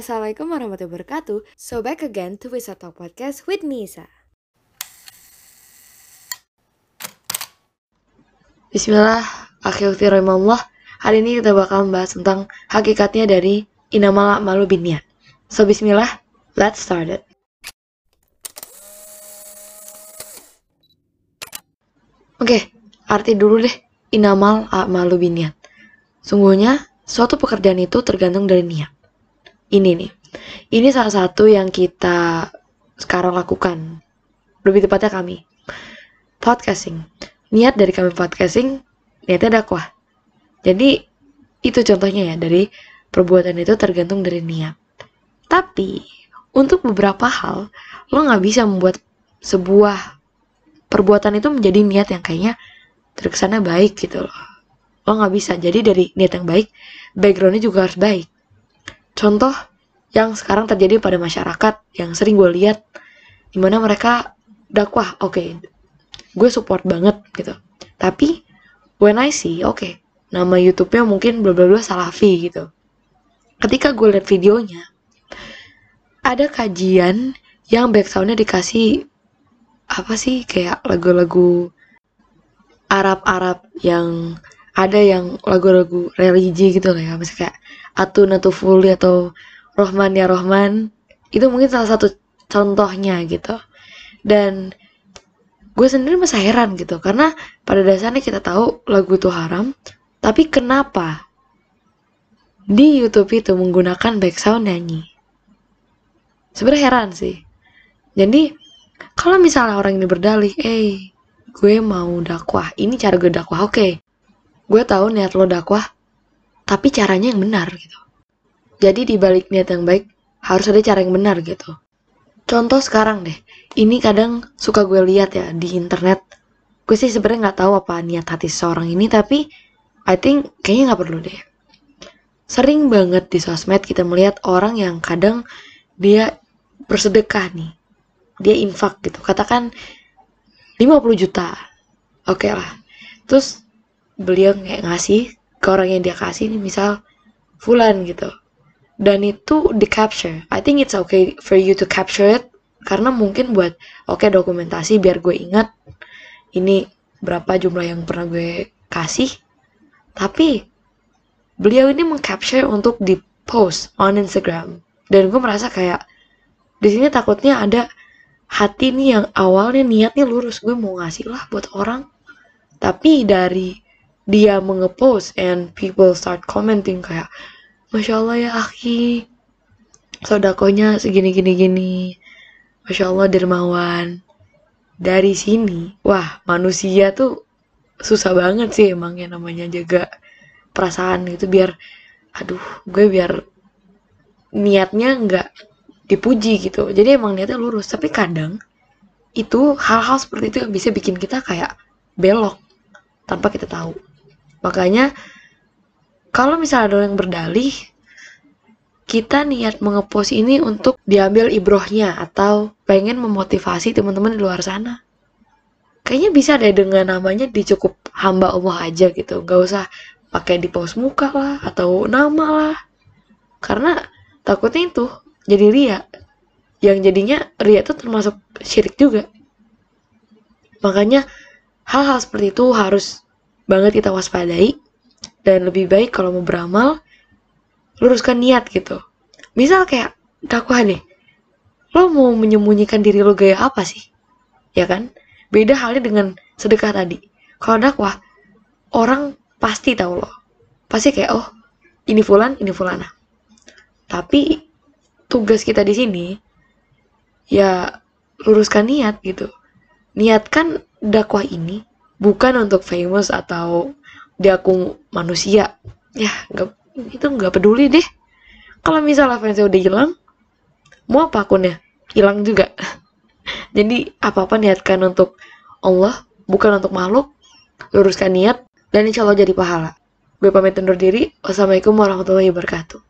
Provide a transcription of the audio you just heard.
Assalamualaikum warahmatullahi wabarakatuh. So back again to Wisata Talk Podcast with Nisa. Bismillah, akhirati rahimahullah. Hari ini kita bakal membahas tentang hakikatnya dari inamala malu biniat. So bismillah, let's start it. Oke, arti dulu deh inamal malu biniat. Sungguhnya, suatu pekerjaan itu tergantung dari niat. Ini nih, ini salah satu yang kita sekarang lakukan. Lebih tepatnya kami. Podcasting. Niat dari kami podcasting, niatnya dakwah. Jadi, itu contohnya ya, dari perbuatan itu tergantung dari niat. Tapi, untuk beberapa hal, lo nggak bisa membuat sebuah perbuatan itu menjadi niat yang kayaknya terkesannya baik gitu loh lo nggak bisa jadi dari niat yang baik backgroundnya juga harus baik contoh yang sekarang terjadi pada masyarakat yang sering gue lihat di mana mereka dakwah oke okay, gue support banget gitu. Tapi when I see oke okay, nama YouTube-nya mungkin bla bla bla salafi gitu. Ketika gue lihat videonya ada kajian yang backsoundnya dikasih apa sih kayak lagu-lagu Arab-Arab yang ada yang lagu-lagu religi gitu lah ya. Misalnya kayak Atun atau Fuli atau Rohman ya Rohman. Itu mungkin salah satu contohnya gitu. Dan gue sendiri masa heran gitu. Karena pada dasarnya kita tahu lagu itu haram. Tapi kenapa di YouTube itu menggunakan background nyanyi? Sebenarnya heran sih. Jadi kalau misalnya orang ini berdalih, eh, gue mau dakwah, ini cara gue dakwah, oke. Okay. Gue tahu niat lo dakwah, tapi caranya yang benar gitu. Jadi di balik niat yang baik, harus ada cara yang benar gitu. Contoh sekarang deh, ini kadang suka gue lihat ya di internet. Gue sih sebenarnya nggak tahu apa niat hati seorang ini, tapi I think kayaknya nggak perlu deh. Sering banget di sosmed kita melihat orang yang kadang dia bersedekah nih dia infak gitu katakan 50 juta oke okay lah terus beliau kayak ngasih ke orang yang dia kasih nih misal fulan gitu. Dan itu di capture. I think it's okay for you to capture it karena mungkin buat oke okay, dokumentasi biar gue ingat ini berapa jumlah yang pernah gue kasih. Tapi beliau ini mengcapture untuk di post on Instagram. Dan gue merasa kayak di sini takutnya ada hati nih yang awalnya niatnya lurus. Gue mau ngasih lah buat orang. Tapi dari dia mengepost and people start commenting kayak masya allah ya aki sodakonya segini gini gini. Masya allah dermawan. Dari sini wah manusia tuh susah banget sih emangnya namanya jaga perasaan itu biar aduh gue biar niatnya nggak dipuji gitu. Jadi emang niatnya lurus. Tapi kadang itu hal-hal seperti itu yang bisa bikin kita kayak belok tanpa kita tahu makanya kalau misalnya ada yang berdalih kita niat mengepost ini untuk diambil ibrohnya atau pengen memotivasi teman-teman di luar sana. Kayaknya bisa deh dengan namanya dicukup hamba Allah aja gitu. Nggak usah pakai di post muka lah atau nama lah. Karena takutnya itu jadi ria. Yang jadinya ria itu termasuk syirik juga. Makanya hal-hal seperti itu harus banget kita waspadai dan lebih baik kalau mau beramal luruskan niat gitu. Misal kayak dakwah nih lo mau menyembunyikan diri lo gaya apa sih? Ya kan? Beda halnya dengan sedekah tadi. Kalau dakwah orang pasti tahu lo. Pasti kayak oh ini fulan ini fulana. Tapi tugas kita di sini ya luruskan niat gitu. Niatkan dakwah ini bukan untuk famous atau diaku manusia. Ya, gak, itu nggak peduli deh. Kalau misalnya fansnya udah hilang, mau apa akunnya? Hilang juga. Jadi apa-apa niatkan untuk Allah, bukan untuk makhluk. Luruskan niat, dan insya Allah jadi pahala. Gue pamit undur diri. Wassalamualaikum warahmatullahi wabarakatuh.